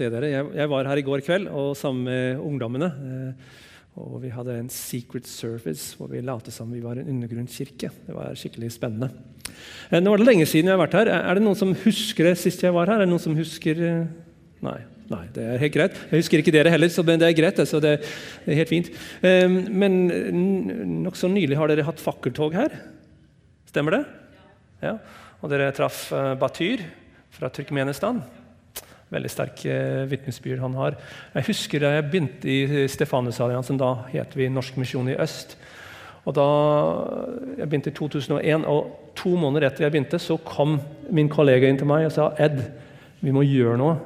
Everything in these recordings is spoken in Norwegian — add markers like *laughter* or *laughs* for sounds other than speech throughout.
Se dere. Jeg, jeg var her i går kveld og sammen med ungdommene. eh, og Vi hadde en secret service hvor vi lot som vi var en undergrunnskirke. Det var skikkelig spennende. Eh, nå var det lenge siden jeg har vært her. Er det noen som husker det sist jeg var her? Er det noen som husker eh, Nei. Nei, det er helt greit. Jeg husker ikke dere heller, så det er greit. så det, er helt fint. Men nokså nylig har dere hatt fakkeltog her. Stemmer det? Ja. Og dere traff Batyr fra Turkmenistan. Veldig sterk eh, vitnesbyrd han har. Jeg husker da jeg begynte i Stefanusalliansen. Da het vi Norsk misjon i øst. Og da Jeg begynte i 2001, og to måneder etter jeg begynte, så kom min kollega inn til meg og sa Ed, vi må gjøre noe.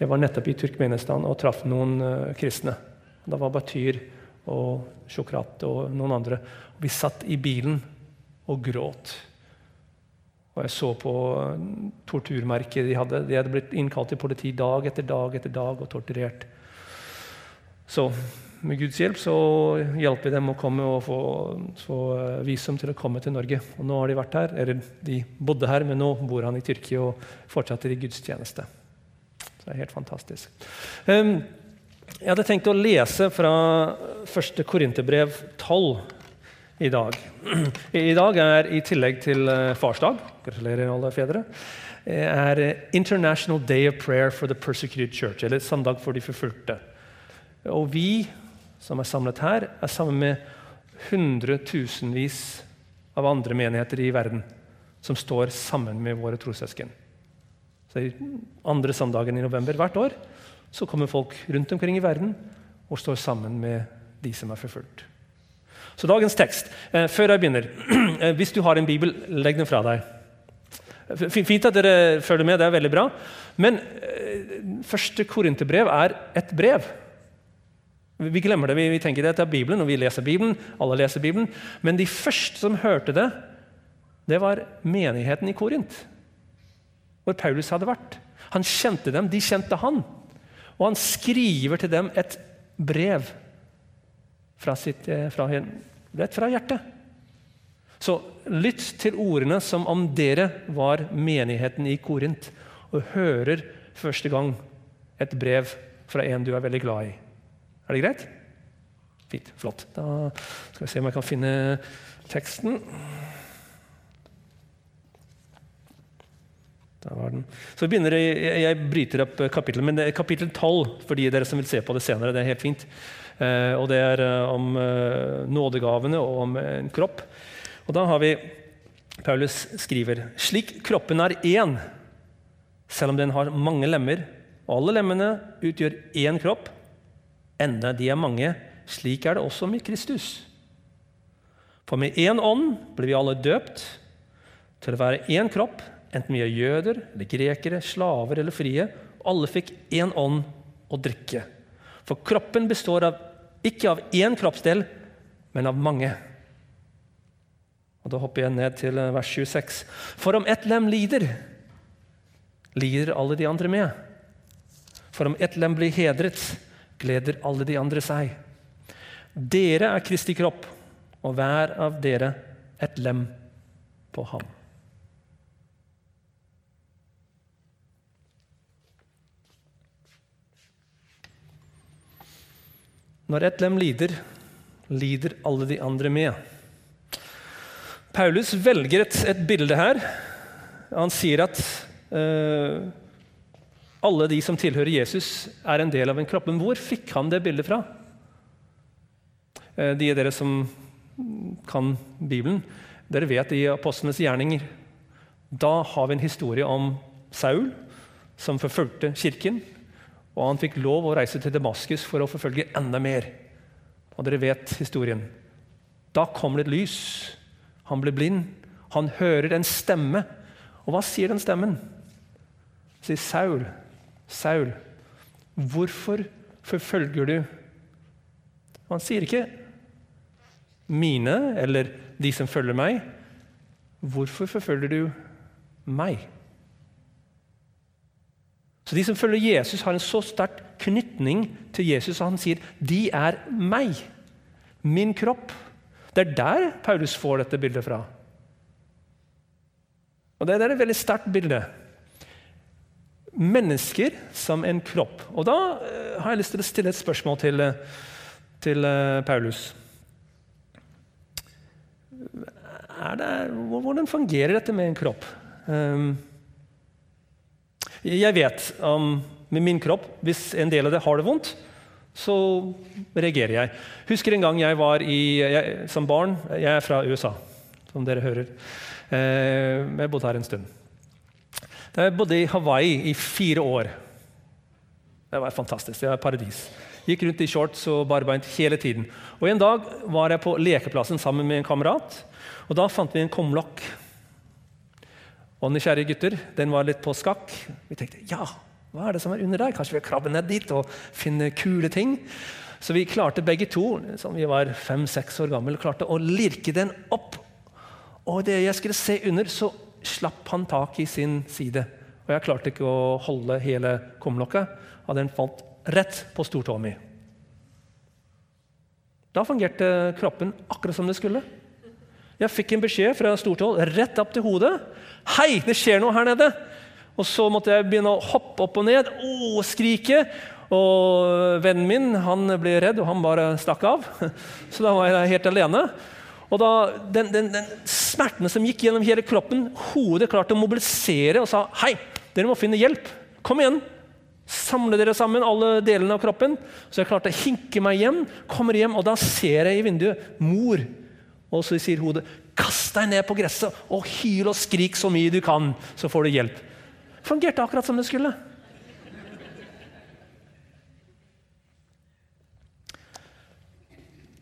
Jeg var nettopp i Turkmenistan og traff noen uh, kristne. Da var Batyr og Sjokrat og noen andre. Vi satt i bilen og gråt. Og jeg så på eh, torturmerket de hadde. De hadde blitt innkalt til politi dag etter dag etter dag og torturert. Så med Guds hjelp så hjalp vi dem å komme og få, få eh, visum til å komme til Norge. Og nå har de vært her. Eller de bodde her, men nå bor han i Tyrkia og fortsetter i Guds tjeneste. Så det er helt fantastisk. Um, jeg hadde tenkt å lese fra 1. Korinterbrev 12 i dag. *clears throat* I dag er i tillegg til eh, farsdag Gratulerer, alle fedre. eh, er eh, International Day of Prayer for the Persecuted Church, eller Søndag for de forfulgte. Og vi som er samlet her, er sammen med hundretusenvis av andre menigheter i verden som står sammen med våre trossøsken. Andre søndagen i november hvert år så kommer folk rundt omkring i verden og står sammen med de som er forfulgt. Så dagens tekst. Eh, før jeg begynner *clears throat* eh, Hvis du har en bibel, legg den fra deg. Fint at dere følger med, det er veldig bra. Men eh, første korinterbrev er et brev. Vi glemmer det, vi, vi tenker det er Bibelen, og vi leser Bibelen. alle leser Bibelen. Men de første som hørte det, det var menigheten i Korint, hvor Paulus hadde vært. Han kjente dem, de kjente han. Og han skriver til dem et brev fra sitt, eh, fra, rett fra hjertet. Så lytt til ordene som om dere var menigheten i Korint, og hører første gang et brev fra en du er veldig glad i. Er det greit? Fint. Flott. Da skal vi se om jeg kan finne teksten. Der var den. Så begynner, jeg, jeg bryter opp kapittelet, men det er kapittel 12 for de dere som vil se på det senere. Det er helt fint. Eh, og det er eh, om eh, nådegavene og om en kropp. Og da har vi Paulus skriver slik kroppen er én, selv om den har mange lemmer, og alle lemmene utgjør én kropp, enda de er mange, slik er det også med Kristus. For med én ånd ble vi alle døpt til å være én kropp, enten vi er jøder eller grekere, slaver eller frie. Alle fikk én ånd å drikke. For kroppen består av, ikke av én kroppsdel, men av mange. Og Da hopper jeg ned til eh, vers 26. For om ett lem lider, lider alle de andre med. For om ett lem blir hedret, gleder alle de andre seg. Dere er Kristi kropp, og hver av dere et lem på ham. Når ett lem lider, lider alle de andre med. Paulus velger et, et bilde her. Han sier at uh, alle de som tilhører Jesus, er en del av en kropp. Men hvor fikk han det bildet fra? Eh, de av dere som kan Bibelen, dere vet i apostlenes gjerninger. Da har vi en historie om Saul, som forfulgte kirken. Og han fikk lov å reise til Damaskus for å forfølge enda mer. Og dere vet historien. Da kommer det et lys. Han blir blind. Han hører en stemme. Og hva sier den stemmen? Han sier Saul, Saul, hvorfor forfølger du Han sier ikke 'mine' eller 'de som følger meg'. Hvorfor forfølger du meg? Så De som følger Jesus, har en så sterk knytning til Jesus at han sier 'de er meg'. Min kropp. Det er der Paulus får dette bildet fra. Og Det er et veldig sterkt bilde mennesker som en kropp. Og Da uh, har jeg lyst til å stille et spørsmål til, uh, til uh, Paulus. Det, hvordan fungerer dette med en kropp? Um, jeg vet om med min kropp hvis en del av det har det vondt, så reagerer jeg. Husker en gang jeg var i, jeg, som barn Jeg er fra USA, som dere hører. jeg bodde her en stund. Jeg bodde i Hawaii i fire år. Det var fantastisk. Det var paradis. Gikk rundt i shorts og barbeint hele tiden. Og En dag var jeg på lekeplassen sammen med en kamerat. og Da fant vi en kumlokk. Og nysgjerrige gutter, den var litt på skakk. Vi tenkte ja, hva er det som er under der? Kanskje vi krabbe ned dit og finne kule ting? Så vi klarte begge to som vi var fem-seks år gamle, klarte å lirke den opp. Og det jeg skulle se under, så slapp han tak i sin side. Og jeg klarte ikke å holde hele kumlokket, og den falt rett på stortåa mi. Da fungerte kroppen akkurat som det skulle. Jeg fikk en beskjed fra stortåa rett opp til hodet. 'Hei, det skjer noe her nede!' Og så måtte jeg begynne å hoppe opp og ned og skrike. Og vennen min han ble redd, og han bare stakk av. *laughs* Så da var jeg helt alene. Og da, den, den, den smerten som gikk gjennom hele kroppen, hodet klarte å mobilisere og sa hei, dere må finne hjelp. Kom igjen. Samle dere sammen, alle delene av kroppen. Så jeg klarte å hinke meg hjem. Kommer hjem, og da ser jeg i vinduet mor. Og så sier hodet, kast deg ned på gresset og hyl og skrik så mye du kan, så får du hjelp. Fungerte akkurat som det skulle.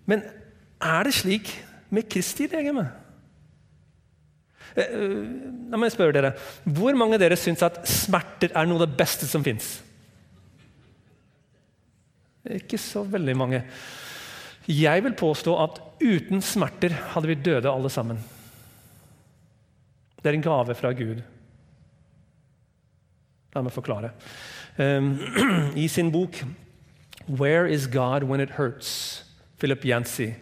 Men er det slik med Kristi legeme. Eh, eh, la meg spørre dere, Hvor mange av dere syns at smerter er noe av det beste som fins? Ikke så veldig mange. Jeg vil påstå at uten smerter hadde vi døde alle sammen. Det er en gave fra Gud. La meg forklare. Um, *clears throat* I sin bok 'Where is God when it hurts?' Philip Yancy.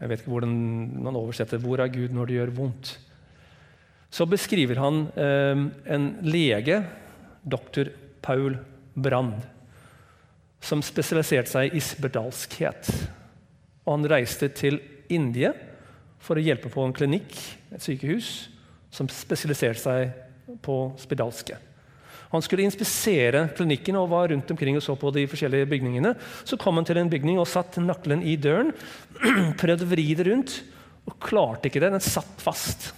jeg vet ikke hvordan man oversetter 'Hvor er Gud når det gjør vondt?' Så beskriver han eh, en lege, doktor Paul Brand, som spesialiserte seg i spedalskhet. Og han reiste til India for å hjelpe på en klinikk, et sykehus, som spesialiserte seg på spedalske. Han skulle inspisere klinikken og var rundt omkring og så på de forskjellige bygningene. Så kom han til en bygning og satt naklen i døren. *clears throat* Prøvde å vri det rundt og klarte ikke det. Den satt fast.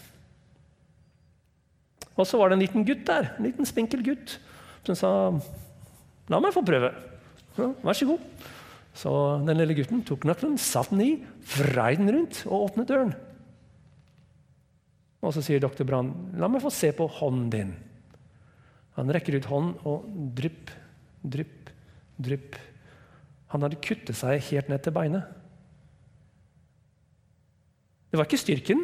Og så var det en liten gutt der, en liten spinkel gutt, som sa La meg få prøve. Ja, vær så god. Så den lille gutten tok nøkkelen, satte den i, vrei den rundt og åpnet døren. Og så sier doktor Brann, la meg få se på hånden din. Han rekker ut hånden, og drypp, drypp, drypp. Han hadde kuttet seg helt ned til beinet. Det var ikke styrken,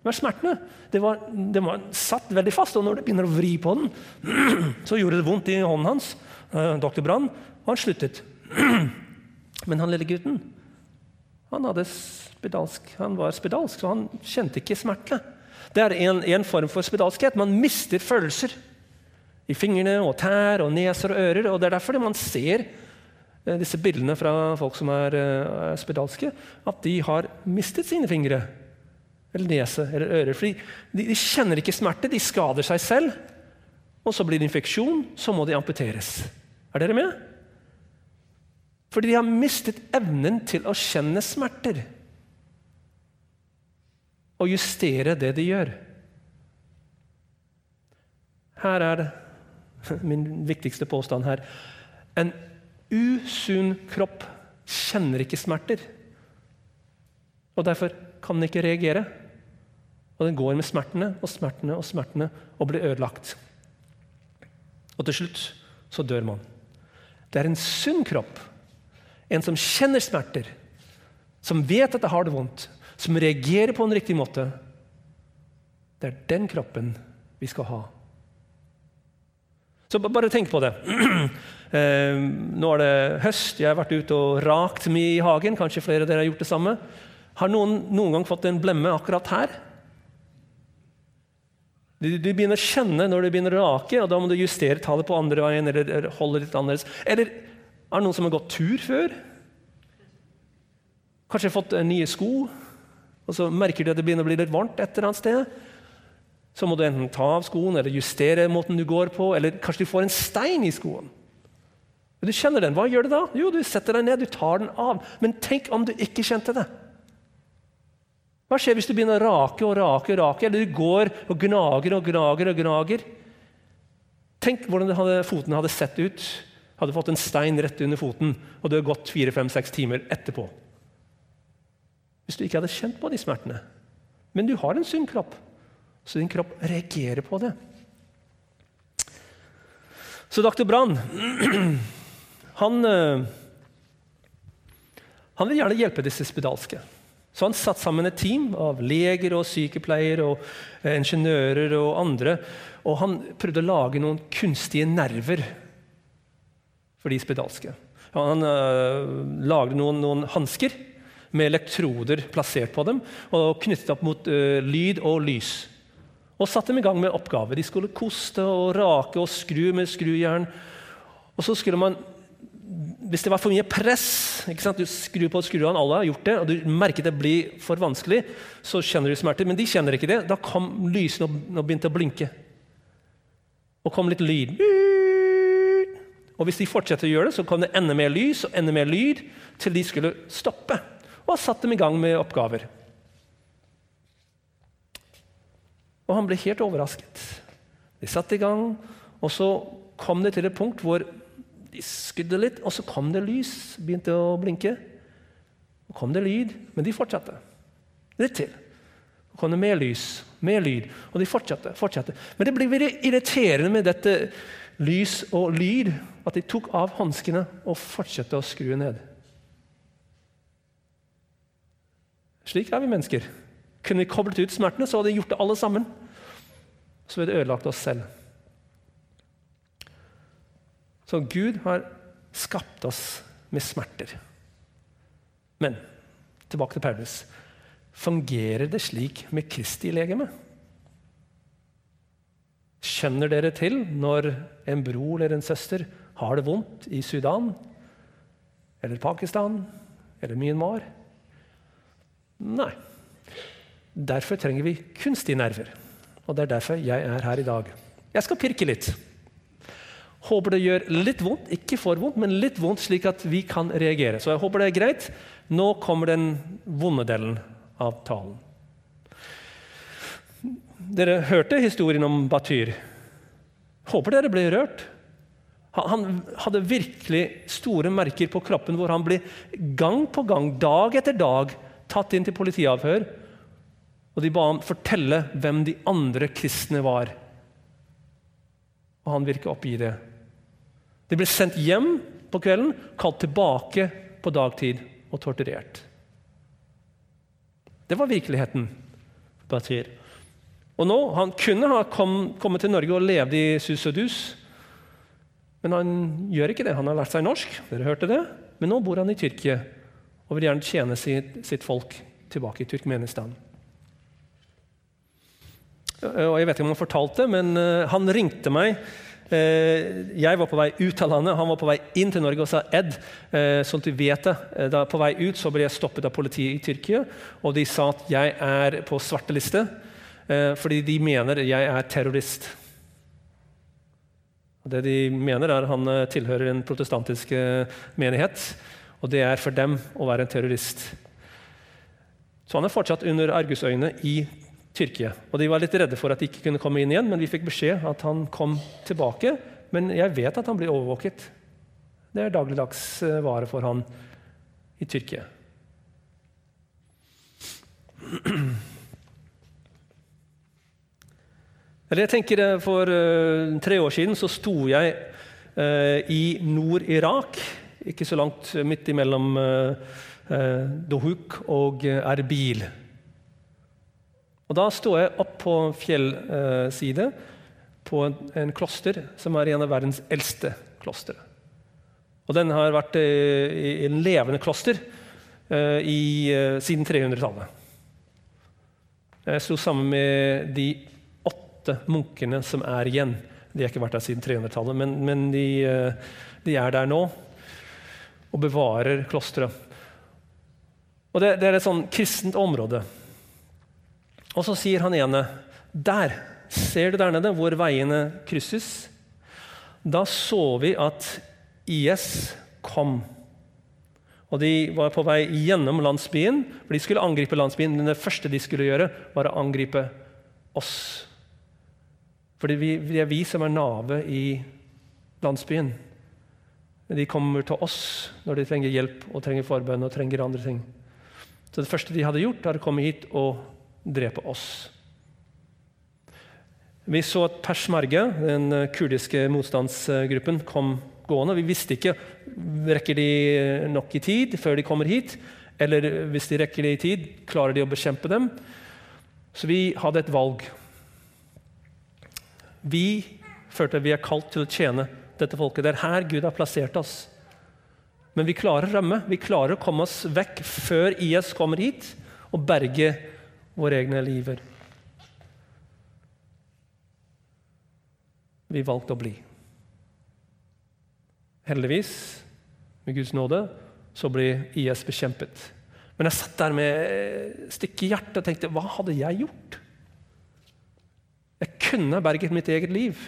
det var smertene. Det var, det var satt veldig fast, og når det begynner å vri på den, *clears throat* så gjorde det vondt i hånden hans. doktor Dr. Brann, og han sluttet. *clears throat* Men han lille gutten han, spedalsk, han var spedalsk, så han kjente ikke smerte. Det er en, en form for spedalskhet. Man mister følelser i fingrene og tær og neser og ører. og Det er derfor man ser eh, disse bildene fra folk som er uh, spedalske, at de har mistet sine fingre eller nese eller ører. Fordi de, de, kjenner ikke smerte, de skader seg selv. Og så blir det infeksjon, så må de amputeres. Er dere med? Fordi de har mistet evnen til å kjenne smerter. Og justere det de gjør. Her er det *laughs* min viktigste påstand her. En usunn kropp kjenner ikke smerter. Og Derfor kan den ikke reagere. Og den går med smertene og smertene og smertene og blir ødelagt. Og til slutt så dør man. Det er en sunn kropp En som kjenner smerter, som vet at det har det vondt, som reagerer på en riktig måte. Det er den kroppen vi skal ha. Så bare tenk på det. *clears throat* Eh, nå er det høst, jeg har vært ute og rakt mye i hagen. Kanskje flere av dere har gjort det samme. Har noen noen gang fått en blemme akkurat her? Du, du, begynner å kjenne når du begynner å rake, og da må du justere tallet på andre veien. Eller holde litt annerledes. Eller er det noen som har gått tur før? Kanskje fått nye sko, og så merker du at det begynner å bli litt varmt et eller annet sted så må du enten ta av skoen eller justere måten du går på, eller kanskje du får en stein i skoen. Du kjenner den. Hva gjør du da? Jo, du setter deg ned, du tar den av. Men tenk om du ikke kjente det. Hva skjer hvis du begynner å rake og rake, og rake, eller du går og gnager og gnager og gnager? Tenk hvordan hadde, foten hadde sett ut. Hadde fått en stein rett under foten, og du har gått fire-fem-seks timer etterpå. Hvis du ikke hadde kjent på de smertene. Men du har en sunn kropp. Så din kropp reagerer på det. Så dr. Brann *clears throat* han, eh, han vil gjerne hjelpe disse spedalske. Så han satte sammen et team av leger og sykepleiere og eh, ingeniører og andre. Og han prøvde å lage noen kunstige nerver for de spedalske. Han uh, lagde noen, noen hansker med elektroder plassert på dem og knyttet opp mot uh, lyd og lys og satte dem i gang med oppgaver. De skulle koste og rake og skru med skrujern. Og så skulle man, Hvis det var for mye press Du skrur på skruene, alle har gjort det, og du merker det blir for vanskelig, så kjenner du smerter. Men de kjenner ikke det. Da kom lysene og begynte å blinke. Og kom litt lyd. Og hvis de fortsetter å gjøre det, så kom det enda mer lys og enda mer lyd til de skulle stoppe. Og satte dem i gang med oppgaver. Og han ble helt overrasket. De satte i gang, og så kom det til et punkt hvor de skudde litt, og så kom det lys. Begynte å blinke. Og kom det lyd, men de fortsatte. Litt til. Så kom det mer lys, mer lyd, og de fortsatte. fortsatte. Men det ble veldig irriterende med dette lys og lyd at de tok av hanskene og fortsatte å skru ned. Slik er vi mennesker. Kunne vi koblet ut smertene, så hadde de gjort det alle sammen. Så hadde vi ødelagt oss selv. Så Gud har skapt oss med smerter. Men tilbake til Paulus. Fungerer det slik med Kristi legeme? Skjønner dere til når en bror eller en søster har det vondt i Sudan eller Pakistan eller Myanmar? Nei. Derfor trenger vi kunstige nerver. Og det er derfor jeg er her i dag. Jeg skal pirke litt. Håper det gjør litt vondt, ikke for vondt, men litt vondt, slik at vi kan reagere. Så jeg håper det er greit. Nå kommer den vonde delen av talen. Dere hørte historien om Batyr. Håper dere ble rørt. Han hadde virkelig store merker på kroppen hvor han ble gang på gang, dag etter dag, tatt inn til politiavhør og de ba ham fortelle hvem de andre kristne var. Og han virket oppgi det. De ble sendt hjem på kvelden, kalt tilbake på dagtid og torturert. Det var virkeligheten. Batir. Og nå, Han kunne ha kom, kommet til Norge og levd i sus og dus, men han gjør ikke det. Han har lært seg norsk, dere hørte det, men nå bor han i Tyrkia og vil gjerne tjene sitt, sitt folk tilbake i Turkmenistan. Og jeg vet ikke om han fortalte, men eh, han ringte meg. Eh, jeg var på vei ut av landet, han var på vei inn til Norge og sa Ed, eh, sånn at du vet det, da på vei ut så ble jeg stoppet av politiet i Tyrkia, og de sa at jeg er på svarteliste fordi de mener jeg er terrorist. Det de mener, er at han tilhører en protestantisk menighet, og det er for dem å være en terrorist. Så han er fortsatt under argusøyne i Tyrkia. Og De var litt redde for at de ikke kunne komme inn igjen, men vi fikk beskjed at han kom tilbake. Men jeg vet at han blir overvåket. Det er dagligdags eh, vare for han i Tyrkia. Eller jeg tenker eh, For uh, tre år siden så sto jeg i Nord-Irak, ikke så langt midt imellom eh, Dohuk og Erbil. Og Da står jeg opp på fjellside på en, en, kloster som er en av verdens eldste klostre. Og den har vært eh, en levende kloster eh, i, eh, siden 300-tallet. Jeg sto sammen med de åtte munkene som er igjen. De har ikke vært der siden 300-tallet, men, men de, eh, de, er der nå og bevarer klosteret. Og det, det er et sånn kristent område. Og så sier han ene Der! Ser du der nede hvor veiene krysses? Da så vi at IS kom. Og De var på vei gjennom landsbyen, for de skulle angripe landsbyen. Men det første de skulle gjøre, var å angripe oss. Fordi det er vi som er navet i landsbyen. De kommer til oss når de trenger hjelp og trenger forbønn og trenger andre ting. Så Det første de hadde gjort, var å komme hit og drepe oss. Vi så at persmerge, den kurdiske motstandsgruppen, kom gående. Vi visste ikke rekker de nok i tid før de kommer hit. Eller hvis de rekker det i tid, klarer de å bekjempe dem? Så vi hadde et valg. Vi følte vi er kalt til å tjene dette folket. Det er her Gud har plassert oss. Men vi klarer å rømme. Vi klarer å komme oss vekk før IS kommer hit og berge våre egne liver. Vi valgte å bli. Heldigvis, med Guds nåde, så ble IS bekjempet. Men jeg satt der med stikk i hjertet og tenkte hva hadde jeg gjort? Jeg kunne berget mitt eget liv.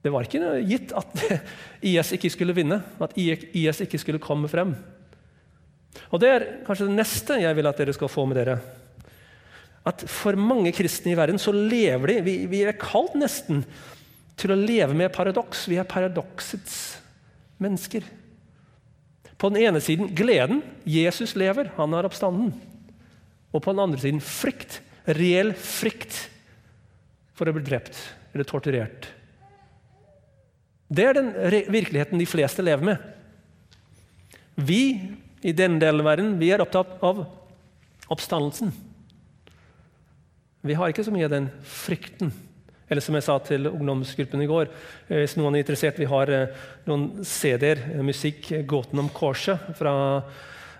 Det var ikke gitt at *laughs* IS ikke skulle vinne, at IS ikke skulle komme frem. Og Det er kanskje det neste jeg vil at dere skal få med dere. At For mange kristne i verden så lever de Vi, vi er kalt nesten til å leve med paradoks. Vi er paradoksets mennesker. På den ene siden gleden. Jesus lever, han har oppstanden. Og på den andre siden frykt. Reell frykt for å bli drept eller torturert. Det er den virkeligheten de fleste lever med. Vi i denne delen av verden vi er opptatt av oppstandelsen. Vi har ikke så mye av den frykten. Eller som jeg sa til ungdomsgruppen i går, eh, hvis noen er interessert, vi har eh, noen CD-er, eh, musikk, 'Gåten om korset' fra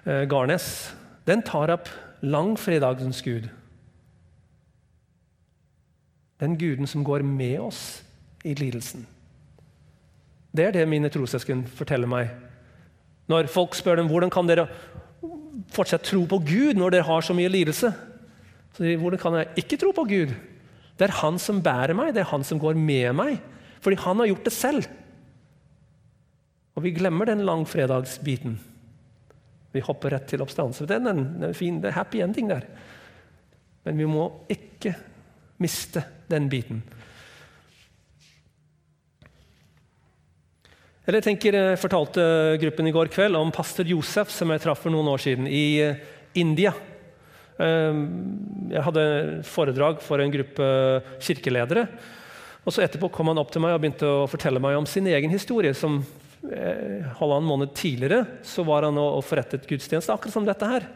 Garnes. Den tar opp langfredagens gud. Den guden som går med oss i lidelsen. Det er det mine trossøsken forteller meg. Når folk spør dem hvordan kan dere fortsatt tro på Gud når dere har så mye lidelse, så hvordan kan jeg ikke tro på Gud? Det er Han som bærer meg, det er Han som går med meg. Fordi Han har gjort det selv. Og vi glemmer den langfredagsbiten. Vi hopper rett til oppstandelse. Det er en fin, det er happy ending der. Men vi må ikke miste den biten. Eller Jeg tenker, jeg eh, fortalte gruppen i går kveld om pastor Josef, som jeg traff for noen år siden i eh, India. Ehm, jeg hadde foredrag for en gruppe kirkeledere. og så Etterpå kom han opp til meg og begynte å fortelle meg om sin egen historie. som eh, Halvannen måned tidligere så var han og forrettet gudstjeneste, akkurat som dette her.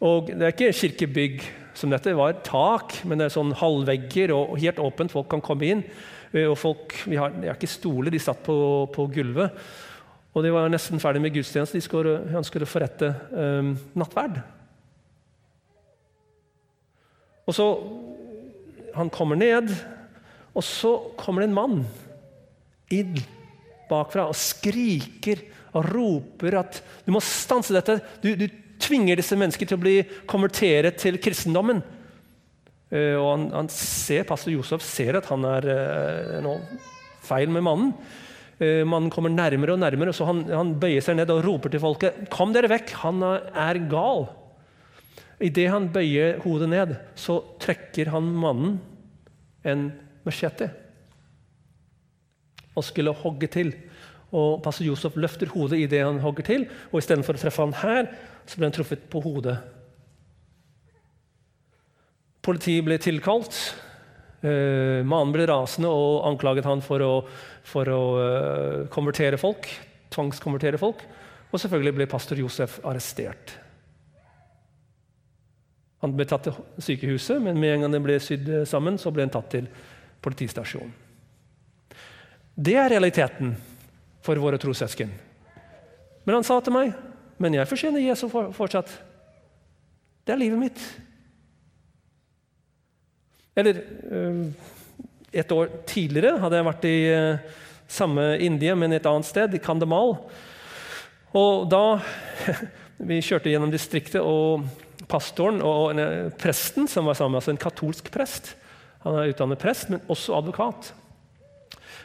Og Det er ikke kirkebygg som dette, det var tak, men det er sånn halvvegger og helt åpent. Folk kan komme inn. Eh, og folk, vi har, Det er ikke stoler, de satt på, på, gulvet. Og de var nesten ferdig med gudstjeneste. De skulle, han skulle forrette um, nattverd. Og så Han kommer ned, og så kommer det en mann inn bakfra og skriker og roper at du må stanse dette. Du, du tvinger disse menneskene til å bli konvertere til kristendommen. Uh, og han, han ser, Pastor Josef ser at han er uh, noe feil med mannen. Uh, mannen kommer nærmere og nærmere, så han, han, bøyer seg ned og roper til folket Kom dere vekk, han er gal. Idet han bøyer hodet ned, så trekker han mannen en machete og skulle hogge til. Og Pastor Josef løfter hodet idet han hogger til, og istedenfor å treffe han her, så ble han truffet på hodet. Politiet ble tilkalt. Uh, mannen ble rasende og anklaget han for å, for å uh, konvertere folk tvangskonvertere folk. Og selvfølgelig ble pastor Josef arrestert. Han ble tatt til sykehuset, men med en gang den ble sydd sammen, så ble han tatt til politistasjonen. Det er realiteten for våre trossøsken. Men han sa til meg men jeg fortjener Jesus fortsatt. Det er livet mitt. Eller eh, et år tidligere hadde jeg vært i eh, samme India, men et annet sted, i Kandamal. Og da *laughs* Vi kjørte gjennom distriktet, og pastoren og presten som var sammen, altså en katolsk prest Han er utdannet prest, men også advokat.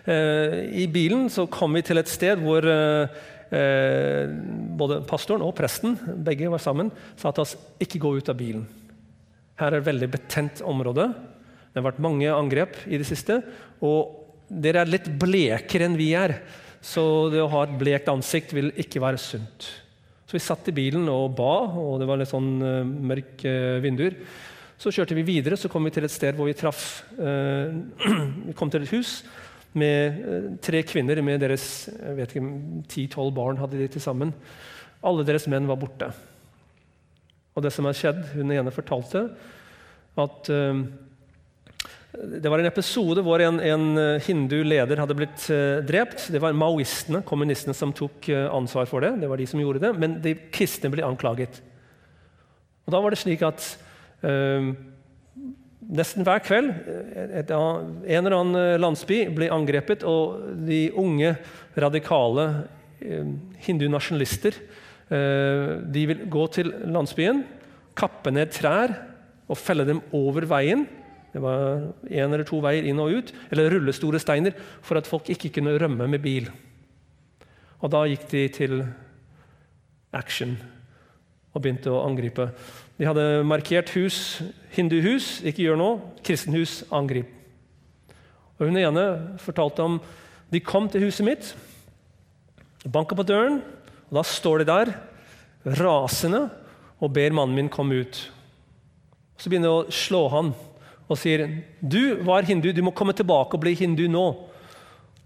Eh, I bilen så kom vi til et sted hvor både pastoren og presten begge var sammen, sa til oss ikke gå ut av bilen. Her er et veldig betent område. Det har vært mange angrep i det siste. Og dere er litt blekere enn vi er, så det å ha et blekt ansikt vil ikke være sunt. Så vi satt i bilen og ba, og det var litt sånn uh, mørke vinduer. Så kjørte vi videre, så kom vi til et sted hvor vi traff uh, *clears throat* Vi kom til et hus med uh, tre kvinner med deres jeg vet ikke, 10-12 barn. hadde de til sammen. Alle deres menn var borte. Og det som har skjedd, Hun ene fortalte at det var en episode hvor en, en eh, hindu leder hadde blitt uh, drept. Det var maoistene, kommunistene, som tok uh, ansvar for det. Det var de som gjorde det, Men de kristne ble anklaget. Og Da var det slik at uh, nesten hver kveld et, en eller annen landsby ble angrepet, og de unge, radikale hindunasjonalister de vil gå til landsbyen, kappe ned trær og felle dem over veien det var én eller to veier inn og ut, eller rullestore steiner, for at folk ikke kunne rømme med bil. Og da gikk de til action og begynte å angripe. De hadde markert hus, hinduhus, ikke gjør noe, kristenhus, angrip. Og Hun ene fortalte om de kom til huset mitt, banka på døren, og da står de der, rasende, og ber mannen min komme ut. Så begynner de å slå han og sier du var hindu, du må komme tilbake og bli hindu nå.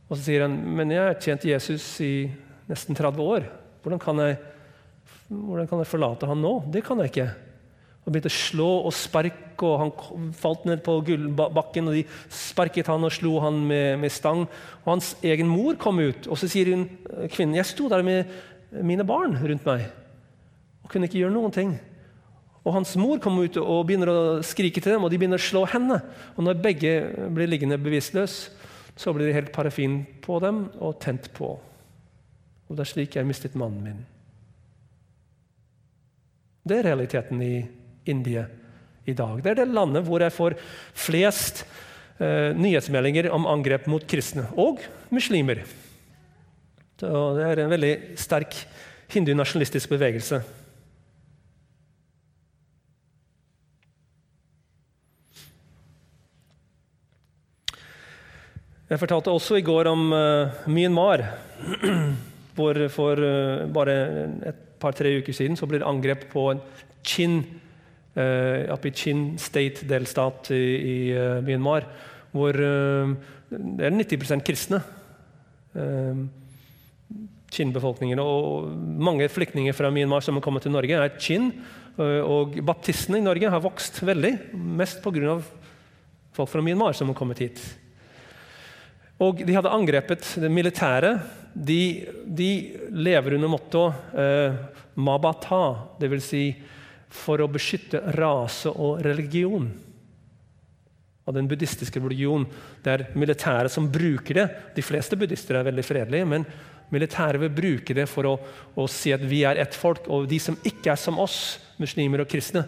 Og så sier han men jeg har tjent Jesus i nesten 30 år. Hvordan kan jeg, hvordan kan jeg forlate han nå? Det kan jeg ikke. Og begynte å slå og sparke, og han falt ned på bakken. og De sparket han og slo han med, med, stang. Og Hans egen mor kom ut, og så sier hun, kvinnen jeg sto der med mine barn rundt meg og kunne ikke gjøre noen ting. Og hans mor kommer ut og begynner å skrike til dem, og de begynner å slå henne. Og når begge blir liggende bevisstløse, så blir det helt parafin på dem og tent på. Og det er slik jeg mistet mannen min. Det er realiteten i India i dag. Det er det landet hvor jeg får flest eh, nyhetsmeldinger om angrep mot kristne og muslimer. Det er en veldig sterk hindunasjonalistisk bevegelse. Jeg fortalte også i går om uh, Myanmar, *clears throat* hvor for uh, bare et par-tre uker siden så ble det angrep på en Chin, uh, oppe i Chin State-delstat i, i Myanmar, hvor det er 90% kristne. Chin-befolkningen. Og mange flyktninger fra Myanmar som har kommet til Norge, er Chin. Og baptistene i Norge har vokst veldig, mest pga. folk fra Myanmar som har kommet hit. Og de hadde angrepet det militære. De, de lever under motto eh, mabata, dvs. Si for å beskytte rase og religion. Og den buddhistiske religion. Det er militæret som bruker det. De fleste buddhister er veldig fredelige, men militæret vil bruke det for å, å si at vi er ett folk, og de som ikke er som oss, muslimer og kristne,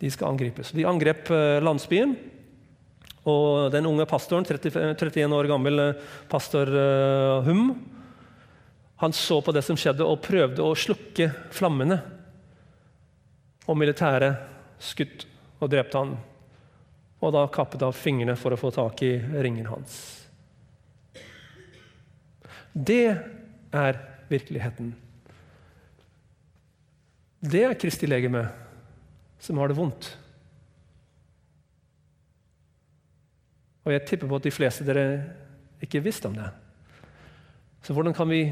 de skal angripes. De angrep eh, landsbyen. Og den unge pastoren, 30, 31 år gammel eh, pastor uh, Hum, han så på det som skjedde, og prøvde å slukke flammene. Og militæret skutt og drepte han. Og da kappet av fingrene for å få tak i ringen hans. Det er virkeligheten. Det er Kristi legeme som har det vondt. Og jeg tipper på at de fleste av dere ikke visste om det. Så hvordan kan vi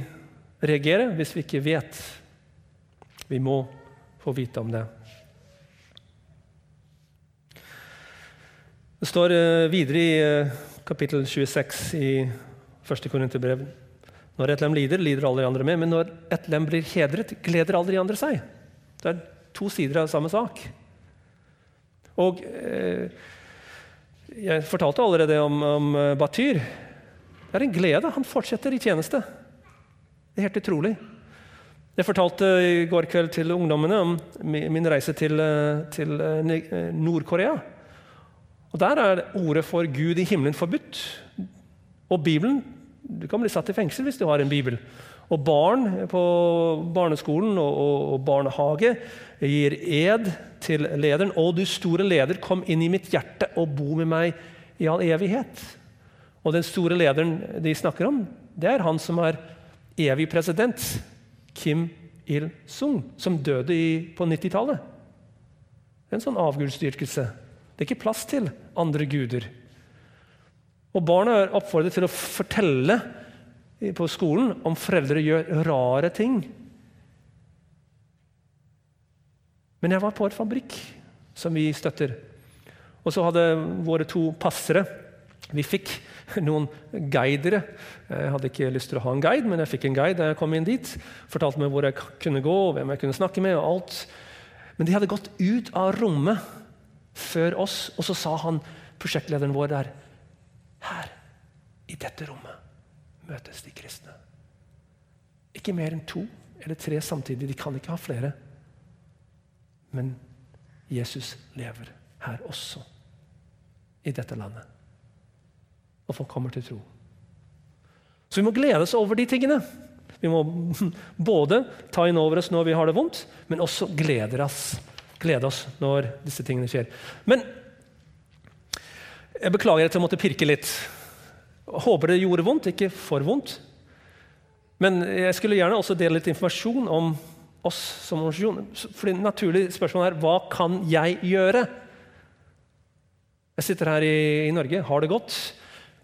reagere hvis vi ikke vet. Vi må få vite om det. Det står eh, videre i eh, kapittel 26 i 1. Korinterbrev når et lem lider, lider alle de andre med, men når et lem blir hedret, gleder alle de andre seg. Det er to sider av samme sak. Og eh, Jeg fortalte allerede om, om eh, Batyr. Det er en glede. Han fortsetter i tjeneste. Det er helt utrolig. Jeg fortalte i går kveld til ungdommene om min reise til, eh, til eh, Nord-Korea. Og Der er ordet for Gud i himmelen forbudt. Og Bibelen du kan bli satt i fengsel hvis du har en bibel. Og barn på barneskolen og, og, og barnehage gir ed til lederen. Og du store leder, kom inn i mitt hjerte og bo med meg i all evighet. Og den store lederen de snakker om, det er han som er evig president. Kim Il-sung, som døde i, på 90-tallet. En sånn avgudsdyrkelse. Det er ikke plass til andre guder. Og Barna er oppfordret til å fortelle på skolen om foreldre gjør rare ting. Men jeg var på et fabrikk som vi støtter. Og så hadde våre to passere Vi fikk noen guidere. Jeg hadde ikke lyst til å ha en guide, men jeg fikk en guide da jeg kom inn dit. Fortalte meg hvor jeg kunne gå, hvem jeg kunne snakke med. og alt. Men de hadde gått ut av rommet før oss, og så sa han, prosjektlederen vår der her, i dette rommet, møtes de kristne. Ikke mer enn to eller tre samtidig. De kan ikke ha flere. Men Jesus lever her også, i dette landet. Og folk kommer til tro. Så vi må glede oss over de tingene. Vi må *laughs* både ta inn over oss når vi har det vondt, men også glede oss, glede oss når disse tingene skjer. Men jeg beklager at jeg måtte pirke litt. Håper det gjorde vondt, ikke for vondt. Men jeg skulle gjerne også dele litt informasjon om oss som organisasjon. For det naturlige spørsmålet er hva kan jeg gjøre? Jeg sitter her i, i, Norge, har det godt.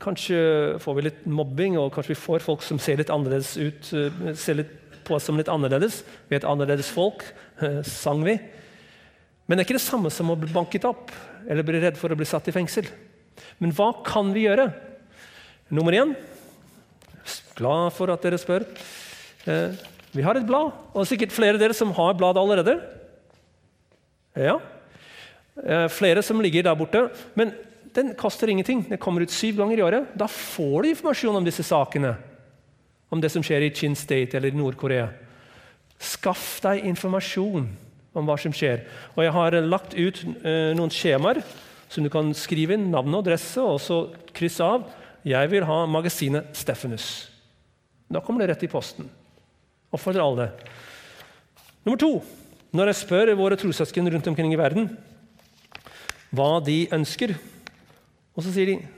Kanskje får vi litt mobbing, og kanskje vi får folk som ser litt annerledes ut, eh, ser litt på oss som litt annerledes. Vi er et annerledes folk, *laughs* eh, sang vi. Men det er ikke det samme som å bli banket opp eller bli redd for å bli satt i fengsel. Men hva kan vi gjøre? Nummer én Glad for at dere spør. Eh, vi har et blad, og sikkert flere av dere som har blad allerede. Ja. Eh, flere som ligger der borte. Men den koster ingenting. Den kommer ut syv ganger i året. Da får du informasjon om disse sakene. Om det som skjer i Chin State eller i Nord-Korea. Skaff deg informasjon om hva som skjer. Og jeg har lagt ut eh, noen skjemaer som du kan skrive inn navn og adresse og så krysse av 'Jeg vil ha magasinet Steffenus'. Da kommer det rett i posten. Oppfordrer alle. Nummer to. Når jeg spør våre trossøsken rundt omkring i verden hva de ønsker, og så sier de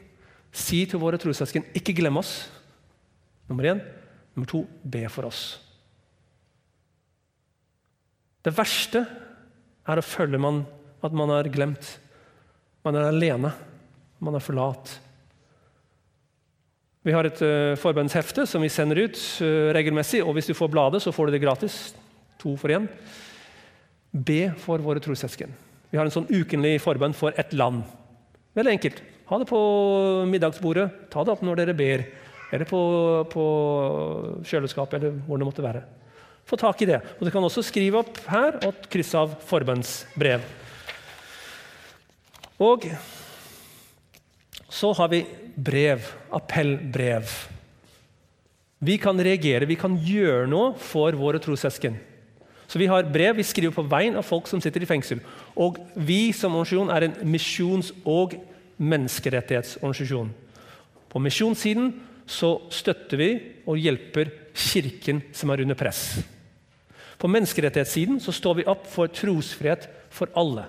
Si til våre trossøsken ikke glem oss. Nummer én. Nummer to be for oss. Det verste er å føle man, at man er glemt. Man er alene. Man er forlat. Vi har et uh, forbønnshefte som vi sender ut uh, regelmessig. og Hvis du får bladet, så får du det gratis. To for én. Be for våre trossøsken. Vi har en sånn ukenlig forbønn for et land. Veldig enkelt. Ha det på middagsbordet. Ta det opp når dere ber. Eller på, på kjøleskapet, eller hvor det måtte være. Få tak i det. Og Du kan også skrive opp her og krysse av forbønnsbrev. Og så har vi brev, appellbrev. Vi kan reagere, vi kan gjøre noe for våre trossøsken. Så Vi har brev vi skriver på veien av folk som sitter i fengsel. Og Vi som organisasjon er en misjons- og menneskerettighetsorganisasjon. På misjonssiden så støtter vi og hjelper Kirken som er under press. På menneskerettighetssiden så står vi opp for trosfrihet for alle.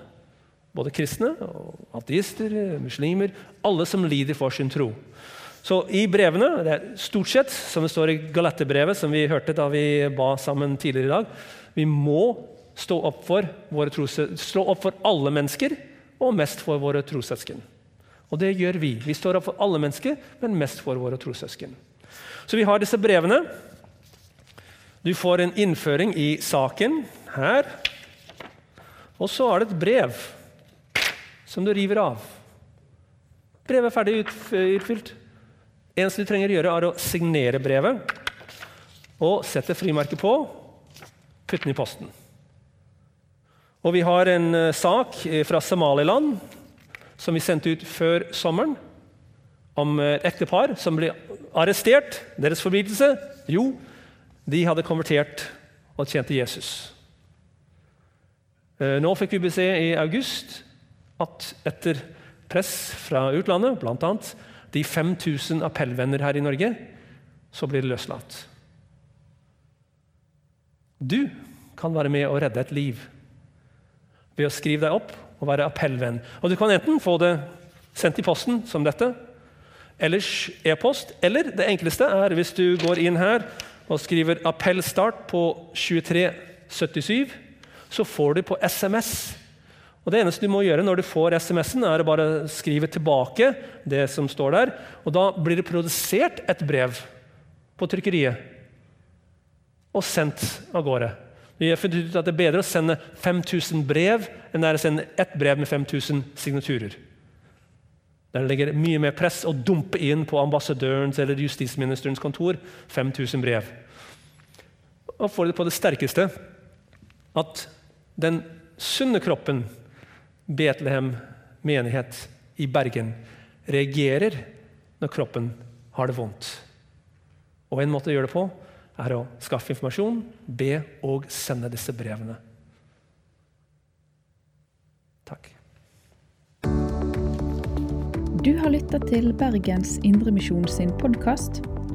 Både kristne, ateister, muslimer Alle som lider for sin tro. Så I brevene, det er stort sett, som det står i galettebrevet, som vi hørte da vi ba sammen tidligere i dag Vi må stå opp for, våre tros, stå opp for alle mennesker, og mest for våre trossøsken. Og det gjør vi. Vi står opp for alle mennesker, men mest for våre trossøsken. Så vi har disse brevene. Du får en innføring i saken her. Og så er det et brev som du river av. Brevet er ferdig utfylt. eneste du trenger å gjøre, er å signere brevet og sette frimerket på. Putte den i posten. Og vi har en uh, sak fra Somaliland som vi sendte ut før sommeren, om et ektepar som ble arrestert. Deres forbrytelse? Jo, de hadde konvertert og tjente Jesus. Eh, nå fikk vi beskjed i august at etter press fra utlandet, bl.a. de 5000 appellvenner her i Norge, så blir det løslatt. Du kan være med og redde et liv ved å skrive deg opp og være appellvenn. Og Du kan enten få det sendt i posten som dette, ellers e-post, eller det enkleste er hvis du går inn her og skriver 'appellstart' på 2377, så får du på SMS. Og Det eneste du må gjøre når du får SMS-en, er å bare skrive tilbake det som står der. Og Da blir det produsert et brev på trykkeriet og sendt av gårde. Vi har funnet ut at Det er bedre å sende 5000 brev enn det er å sende ett brev med 5000 signaturer. Der legger mye mer press å dumpe inn på ambassadørens eller justisministerens kontor 5000 brev. Og får det på det sterkeste at den sunne kroppen, Betlehem menighet i Bergen, reagerer når kroppen har det vondt. Og en måte å gjøre det på er å skaffe informasjon, be og sende disse brevene. Takk. Du har lytta til Bergens Indremisjon sin podkast.